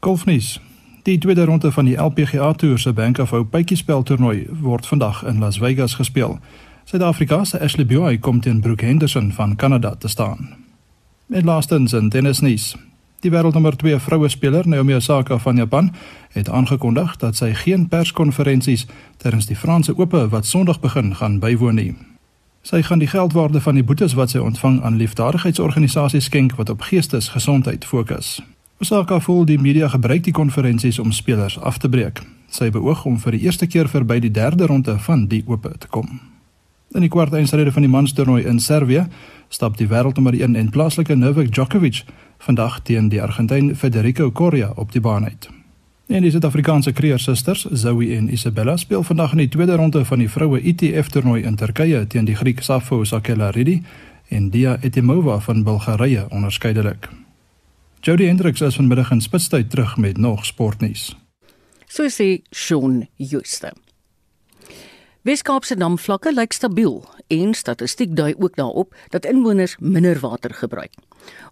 Golfnuus. Die tweede ronde van die LPGA Tour se Bank of Hope bytjiespel toernooi word vandag in Las Vegas gespeel. Suid-Afrika se Ashley Buy kom teen Brooke Henderson van Kanada te staan. En laastens in tennisnuus. Die wêreldnommer 2 vroue speler Naomi Osaka van Japan het aangekondig dat sy geen perskonferensies terwyl die Franse Ope wat Sondag begin gaan bywoon nie. Sy gaan die geldwaarde van die boetes wat sy ontvang aan liefdadigheidsorganisasies skenk wat op geestesgesondheid fokus. Osaka voel die media gebruik die konferensies om spelers af te breek. Sy beoog om vir die eerste keer verby die derde ronde van die Ope te kom. In die kwart eindstryd van die manstoernooi in Servië stap die wêreldnommer 1 en plaaslike Novak Djokovic vandag teen die Argentyn Federico Coria op die baan uit. En die Suid-Afrikaanse kreersusters, Zoe en Isabella, speel vandag in die tweede ronde van die vroue ITF toernooi in Turkye teen die Griek Safo Sakellaridis en Dia Etimova van Bulgarië onderskeidelik. Jody Hendricks is vanmiddag in Spitstyd terug met nog sportnuus. So sê Shaun Jooste. Weskaapse damvlakke lyk stabiel en statistiek dui ook daarop dat inwoners minder water gebruik.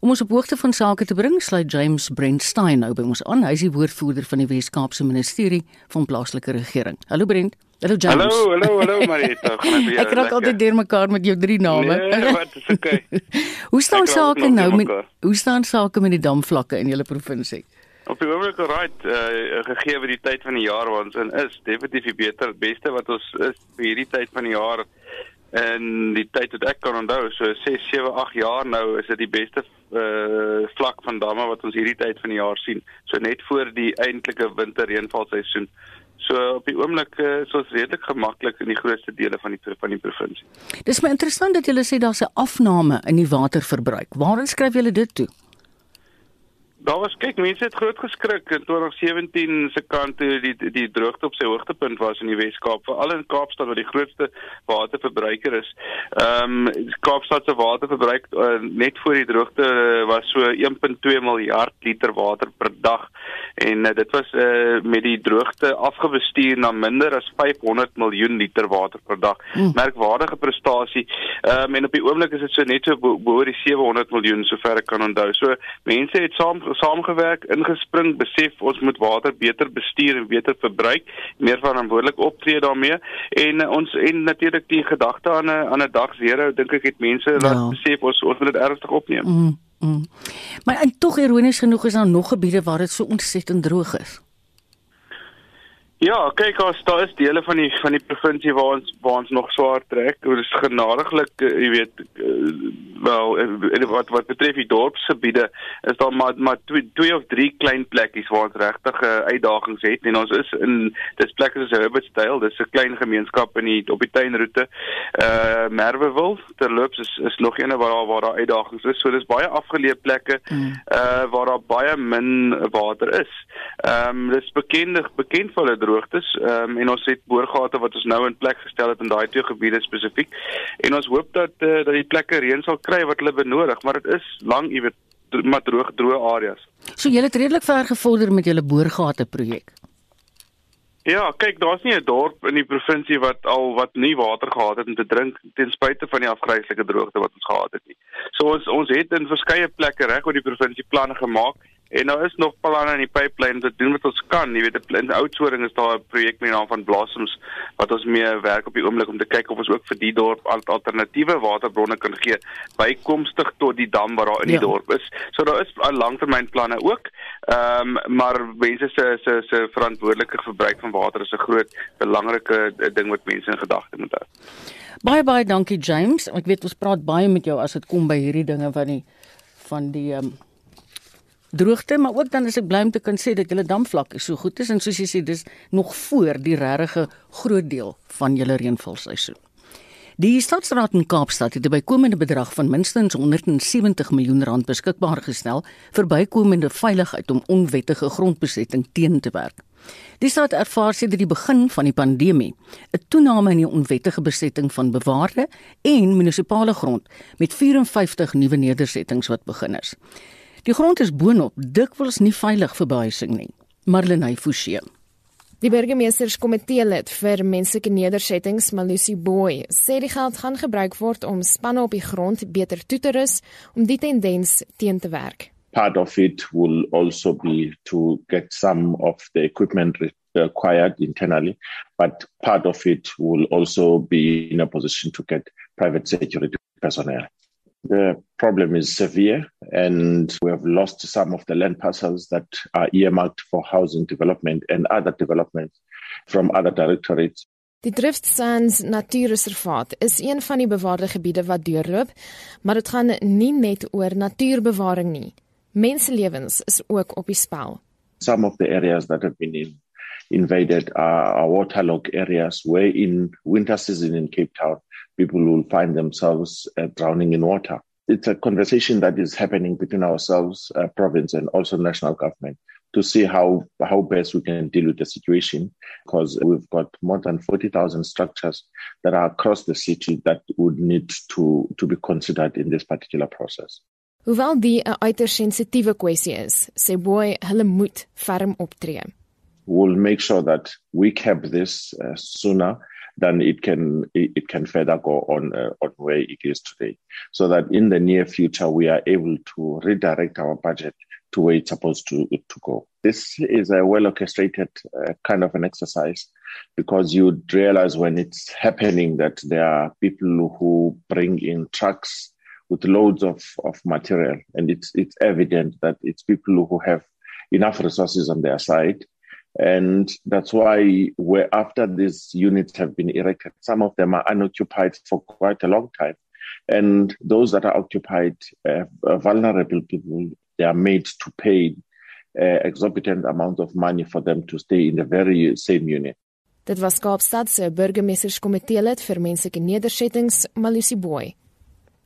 Om ons op hoogte van sake te bring, sluit James Brentstein nou by ons aan. Hy is die woordvoerder van die Weskaapse Ministerie van Plaaslike Regering. Hallo Brent. Hallo James. Hallo, hallo, hallo Marita. (laughs) Ek raak altyd deurmekaar met jou drie name. Nee, wat is okay. (laughs) hoe staan sake nou met hoe staan sake met die damvlakke in julle provinsie? Op die oomblik right, uh, gegee word die tyd van die jaar waar ons in is, definitief die beter beste wat ons is vir hierdie tyd van die jaar en die tyd wat ek kan onthou, so 6, 7, 8 jaar nou is dit die beste uh vlak van damme wat ons hierdie tyd van die jaar sien. So net voor die eintlike winterreënvalseisoen. So op die oomblik uh, is ons redelik gemaklik in die grootste dele van die van die provinsie. Dis my interessant dat julle sê daar's 'n afname in die waterverbruik. Waarin skryf julle dit toe? Daar was kyk mense het groot geskrik in 2017 se kant toe die die droogte op sy hoogtepunt was in die Wes-Kaap veral in Kaapstad wat die grootste waterverbruiker is. Ehm um, Kaapstad se waterverbruik uh, net voor die droogte uh, was so 1.2 miljard liter water per dag en uh, dit was uh, met die droogte afgebestuur na minder as 500 miljoen liter water per dag. Hmm. Merkwaardige prestasie. Ehm um, en op die oomblik is dit so net so behoor die 700 miljoen sover ek kan onthou. So mense het saam saamgewerk, ingespring, besef ons moet water beter bestuur en beter verbruik, meer verantwoordelik optree daarmee en uh, ons en natuurlik die gedagte aan 'n aan 'n dag zero dink ek het mense wat ja. besef ons ons moet dit ernstig opneem. Mm, mm. Maar en tog ironies genoeg is daar nog gebiede waar dit so ontsettend droog is. Ja, kyk as daar is dele van die van die provinsie waar ons waar ons nog swaar trek. Dit is genadiglik, uh, jy weet, uh, wel uh, wat wat betref die dorpsgebiede is daar maar maar twee, twee of drie klein plekkies waar ons regtig uh, uitdagings het en ons is in dis plekke soos Herbertstyle, dis 'n klein gemeenskap in die op die tuinroete. Uh Merwewil, terloops is is nog een waar daar waar daar uitdagings is. So dis baie afgeleë plekke mm. uh waar daar baie min water is. Ehm um, dis bekend bekend vir hulle droogtes um, en ons het boorgate wat ons nou in plek gestel het in daai twee gebiede spesifiek en ons hoop dat uh, dat die plekke reën sal kry wat hulle benodig maar dit is lang jy weet maar droog droë areas. So julle het redelik ver gevorder met julle boorgate projek. Ja, kyk, daar's nie 'n dorp in die provinsie wat al wat nie water gehad het om te drink ten spyte van die afgryslike droogte wat ons gehad het nie. So ons ons het in verskeie plekke reg oor die provinsie planne gemaak En nou is nog planne in die pipeline om te doen wat ons kan. Jy weet, in Oudtshoorn is daar 'n projek met die naam van Blossoms wat ons mee werk op die oomblik om te kyk of ons ook vir die dorp alternatiewe waterbronne kan gee bykomstig tot die dam wat daar in die ja. dorp is. So daar is langtermynplanne ook. Ehm um, maar mense se se se verantwoordelike verbruik van water is 'n groot belangrike ding wat mense in gedagte moet hou. Baie baie dankie James. Ek weet ons praat baie met jou as dit kom by hierdie dinge van die van die ehm um, droogte, maar ook dan is ek bly om te kan sê dat julle damvlakke so goed is en soos jy sê dis nog voor die regte groot deel van julle reënvalseisoen. Die Stadsraad in Kaapstad het 'n bykomende bedrag van minstens 170 miljoen rand beskikbaar gestel vir bykomende veiligheid om onwettige grondbesetting teen te werk. Die stad ervaar sedert die begin van die pandemie 'n toename in die onwettige besetting van bewaarde en munisipale grond met 54 nuwe nedersettings wat begin is. Die grond is boonop dikwels nie veilig vir behuising nie. Marlenae Forsie. Die burgemeesterskomitee lid vir menslike nedersettings, Malusi Boy, sê die geld gaan gebruik word om spanne op die grond beter toe te rus om die tendens teen te werk. Part of it will also be to get some of the equipment required internally, but part of it will also be in a position to get private security personnel. The problem is severe, and we have lost some of the land parcels that are earmarked for housing development and other developments from other directorates. Die Drift Sands Natuurreservaat is een van die bewaarde gebiede wat deurloop, maar dit gaan nie net oor natuurbewaring nie. Menselewens is ook op die spel. Some of the areas that have been in, invaded are, waterlogged areas where in winter season in Cape Town people will find themselves uh, drowning in water. It's a conversation that is happening between ourselves, uh, province, and also national government to see how how best we can deal with the situation because we've got more than 40,000 structures that are across the city that would need to to be considered in this particular process. Hoewel die 'n uiters sensitiewe kwessie is, sê Boy hulle moet ferm optree. We'll make sure that we cap this uh, sooner than it can it, can further go on uh, on where it is today so that in the near future we are able to redirect our budget to where it's supposed to to go this is a well orchestrated uh, kind of an exercise because you realize when it's happening that there are people who bring in trucks with loads of, of material and it's it's evident that it's people who have enough resources on their side and that's why where after these units have been erected, some of them are unoccupied for quite a long time. And those that are occupied, uh, vulnerable people, they are made to pay uh, exorbitant amount of money for them to stay in the very same unit. Dit was Kaapstad se burgemeesterskomitee lid vir menslike nedersettings, Malusi Boy.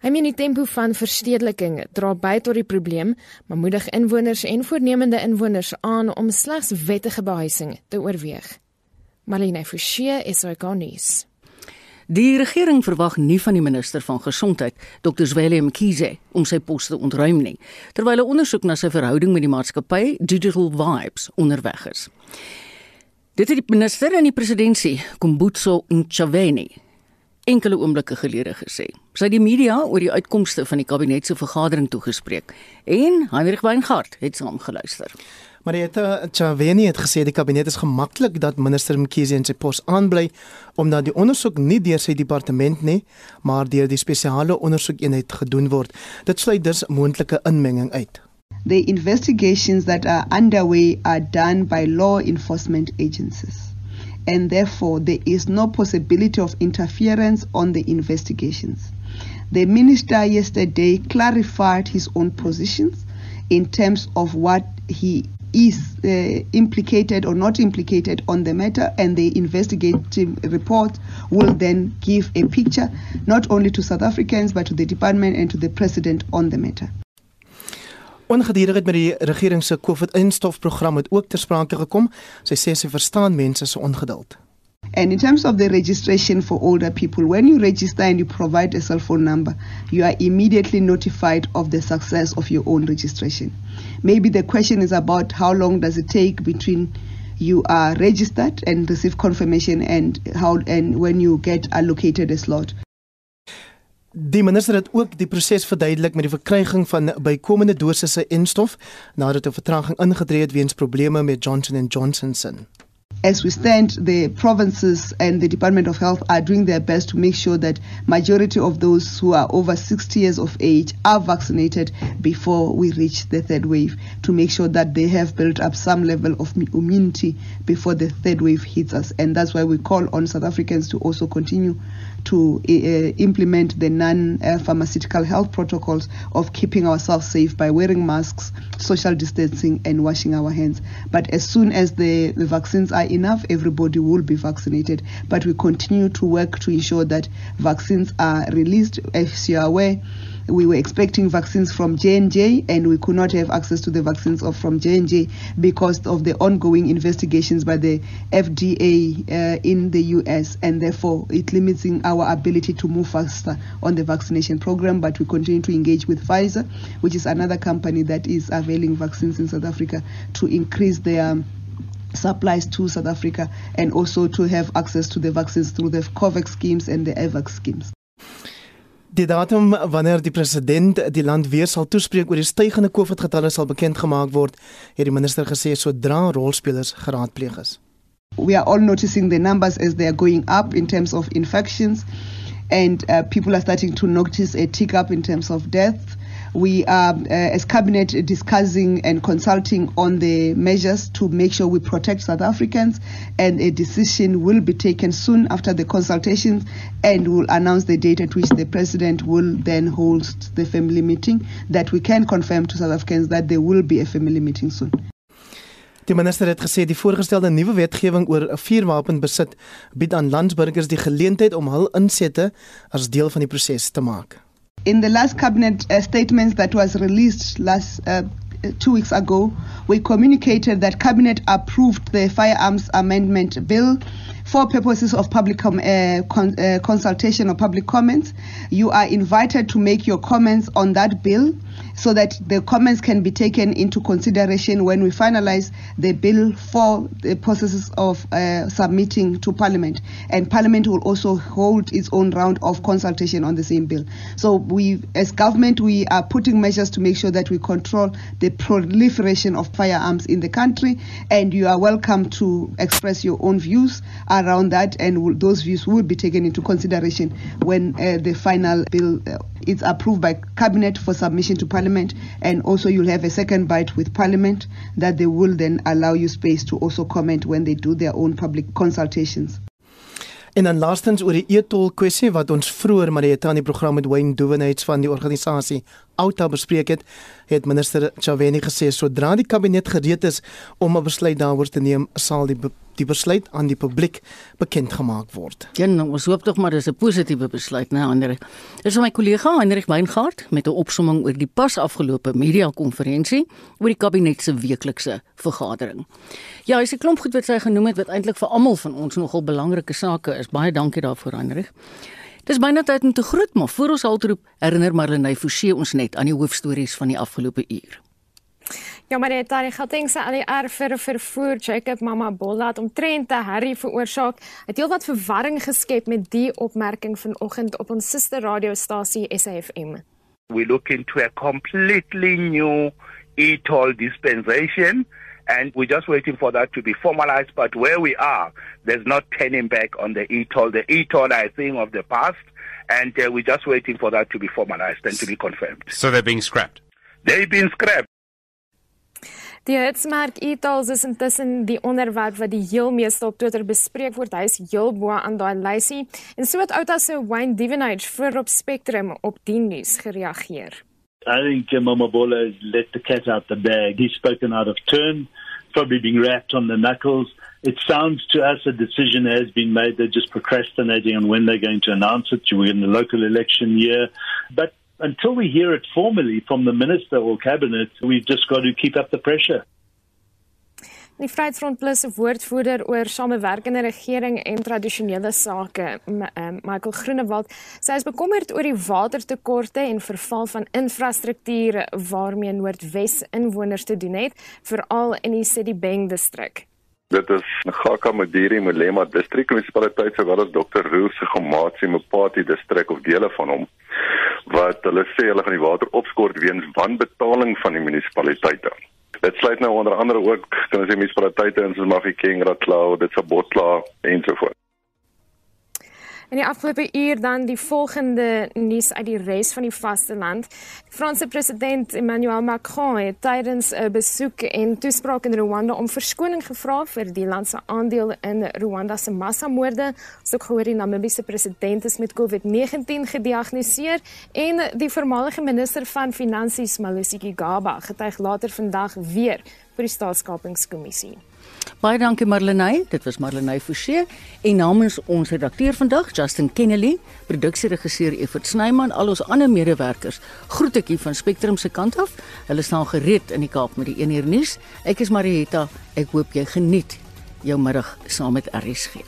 Hy meen die tempo van verstedeliking dra by tot die probleem, maar moedig inwoners en voornemende inwoners aan om slegs wettige behuising te oorweeg. Marlene Forsie is organies. Die regering verwag nie van die minister van gesondheid, Dr. Willem Kiese, om sy pos te ontruim nie, terwyl 'n ondersoek na sy verhouding met die maatskappy Digital Vibes onderweg is. Dit het die minister en die presidentsie, Kumbutso Ntshavheni, enkele oomblikke gelede gesê. Sy het die media oor die uitkomste van die kabinet se vergadering toegespreek en Heinrich Weingart het saamgeluister. Marietta Chaveni het gesê die kabinet is gemaklik dat minister Mkhize in sy pos aanbly omdat die ondersoek nie deur sy departement nie, maar deur die spesiale ondersoekeenheid gedoen word. Dit sluit dus moontlike inmenging uit. The investigations that are underway are done by law enforcement agencies. And therefore there is no possibility of interference on the investigations. The minister yesterday clarified his own positions in terms of what he is uh, implicated or not implicated on the matter, and the investigative report will then give a picture not only to South Africans but to the department and to the president on the matter. Ongedierigheid met die regering se COVID-instofprogram het ook ter sprake gekom. Sy sê sy verstaan mense se ongeduld. And in terms of the registration for older people, when you register and you provide a cell phone number, you are immediately notified of the success of your own registration. Maybe the question is about how long does it take between you are registered and receive confirmation and how and when you get allocated a slot. Die minister het ook die proses verduidelik met die verkryging van bykomende dosisse enstof nadat 'n vertraging ingetree het weens probleme met Johnson & Johnson se. As we stand, the provinces and the Department of Health are doing their best to make sure that majority of those who are over 60 years of age are vaccinated before we reach the third wave to make sure that they have built up some level of immunity before the third wave hits us. And that's why we call on South Africans to also continue to uh, implement the non pharmaceutical health protocols of keeping ourselves safe by wearing masks, social distancing, and washing our hands. But as soon as the, the vaccines are enough, everybody will be vaccinated. But we continue to work to ensure that vaccines are released. As you are aware, we were expecting vaccines from J&J and we could not have access to the vaccines of from J&J because of the ongoing investigations by the FDA uh, in the US and therefore it limiting our ability to move faster on the vaccination program but we continue to engage with Pfizer which is another company that is availing vaccines in South Africa to increase their supplies to South Africa and also to have access to the vaccines through the COVAX schemes and the AVAX schemes. Die datum wanneer die president die land weer sal toespreek oor die stygende COVID-getalle sal bekend gemaak word, het die minister gesê sodra rolspelers geraadpleeg is. We are all noticing the numbers as they are going up in terms of infections and uh, people are starting to notice a tick up in terms of deaths. We are, uh, as cabinet, discussing and consulting on the measures to make sure we protect South Africans, and a decision will be taken soon after the consultations, and will announce the date at which the president will then host the family meeting. That we can confirm to South Africans that there will be a family meeting soon. Die minister het gesê die voorgestelde nuwe wetgewing oor 'n vuurwapenbesit bied aan landsburgers die geleentheid om hul insette as deel van die proses te maak. In the last cabinet uh, statement that was released last uh, two weeks ago, we communicated that cabinet approved the firearms amendment bill for purposes of public com- uh, con- uh, consultation or public comments. You are invited to make your comments on that bill so that the comments can be taken into consideration when we finalize the bill for the processes of uh, submitting to Parliament. And Parliament will also hold its own round of consultation on the same bill. So we, as government, we are putting measures to make sure that we control the proliferation of firearms in the country. And you are welcome to express your own views around that, and those views will be taken into consideration when uh, the final bill uh, is approved by cabinet for submission to parliament. And also you'll have a second bite with parliament that they will then allow you space to also comment when they do their own public consultations. En dan laastens oor die e-tol kwessie wat ons vroeër maar dit aan die program met Wayne Duvenage van die organisasie Outa bespreek het, het minister Chaweni gesê sodra die kabinet gereed is om 'n besluit daaroor te neem, sal die die besluit aan die publiek bekend gemaak word. Ja, nou, ons hoop tog maar dis 'n positiewe besluit, né, Andre. Dis my kollega Hendrik Weingart met 'n opsomming oor die pas afgelope media konferensie oor die kabinet se weeklikse vergadering. Ja, hy's 'n klomp goed wat sy genoem het wat eintlik vir almal van ons nogal belangrike sake is. Baie dankie daarvoor, Hendrik. Dis byna tyd om te groet, maar voor ons haltroep, herinner Marlenae Forsie ons net aan die hoofstories van die afgelope uur. Ja, maar dit daar gaan dink sy al die erf vir vervoer Jacob Mama Bolla het omtrent te Harry veroorsaak. Het heelwat verwarring geskep met die opmerking vanoggend op ons suster radiostasie SAFM. We look into a completely new e-toll dispensation and we're just waiting for that to be formalized but where we are there's not turning back on the e-toll the e-toll I think of the past and uh, we're just waiting for that to be formalized and to be confirmed. So they're being scrapped. They've been scrapped. Die hitsmerk e-tals is intussen die onderwerp wat die heel meeste op Twitter bespreek word. Hy is heel bo aan daai lysie. En so het Outa se Wayne Divenage vir op Spectrum op die nuus gereageer. I think Mamabola has let the cat out the bag. He's spoken out of turn, probably being rapped on the knuckles. It sounds to us a decision has been made. They're just procrastinating on when they're going to announce it. We're in the local election year. But until we hear it formally from the minister or cabinet, we've just got to keep up the pressure. Die Vryheidsfront Plus se woordvoerder oor samewerkende regering en tradisionele sake, ehm, Michael Groenewald, sê hy is bekommerd oor die watertekorte en verval van infrastruktuur waarmee Noordwes inwoners te doen het, veral in die Sedibeng distrik. Dit is Ngaka Modiri Molema distrik munisipaliteit sowel as Dr. Roos se Gomatsi Mopati distrik of dele van hom wat hulle sê hulle gaan die water opskort weens wanbetaling van die munisipaliteite. Dit sluit nou onder andere ook kan ons sê munisipaliteite in soos Mafeking, Ratlao, dit se Botla en so voort. In die afgelope uur dan die volgende nuus uit die res van die vasteland. Franse president Emmanuel Macron het tydens 'n besoek en toespraak in Rwanda om verskoning gevra vir die land se aandeel in Rwanda se massamoorde. Ons het ook gehoor die Namibiese president is met COVID-19 gediagnoseer en die voormalige minister van finansies Malusi Gigaba getuig later vandag weer vir die staatskapingskommissie. Baie dankie Marlenae, dit was Marlenae Forsie en namens ons redakteur vandag Justin Kennedy, produksieregisseur Evert Snyman, al ons ander medewerkers, groet ek hier van Spectrum se kant af. Hulle staan gereed in die Kaap met die 1 uur nuus. Ek is Marietta. Ek hoop jy geniet jou middag saam met RSG.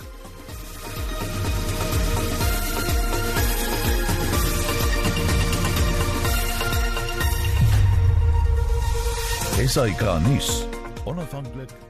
Esai Kahnis, onafhanklik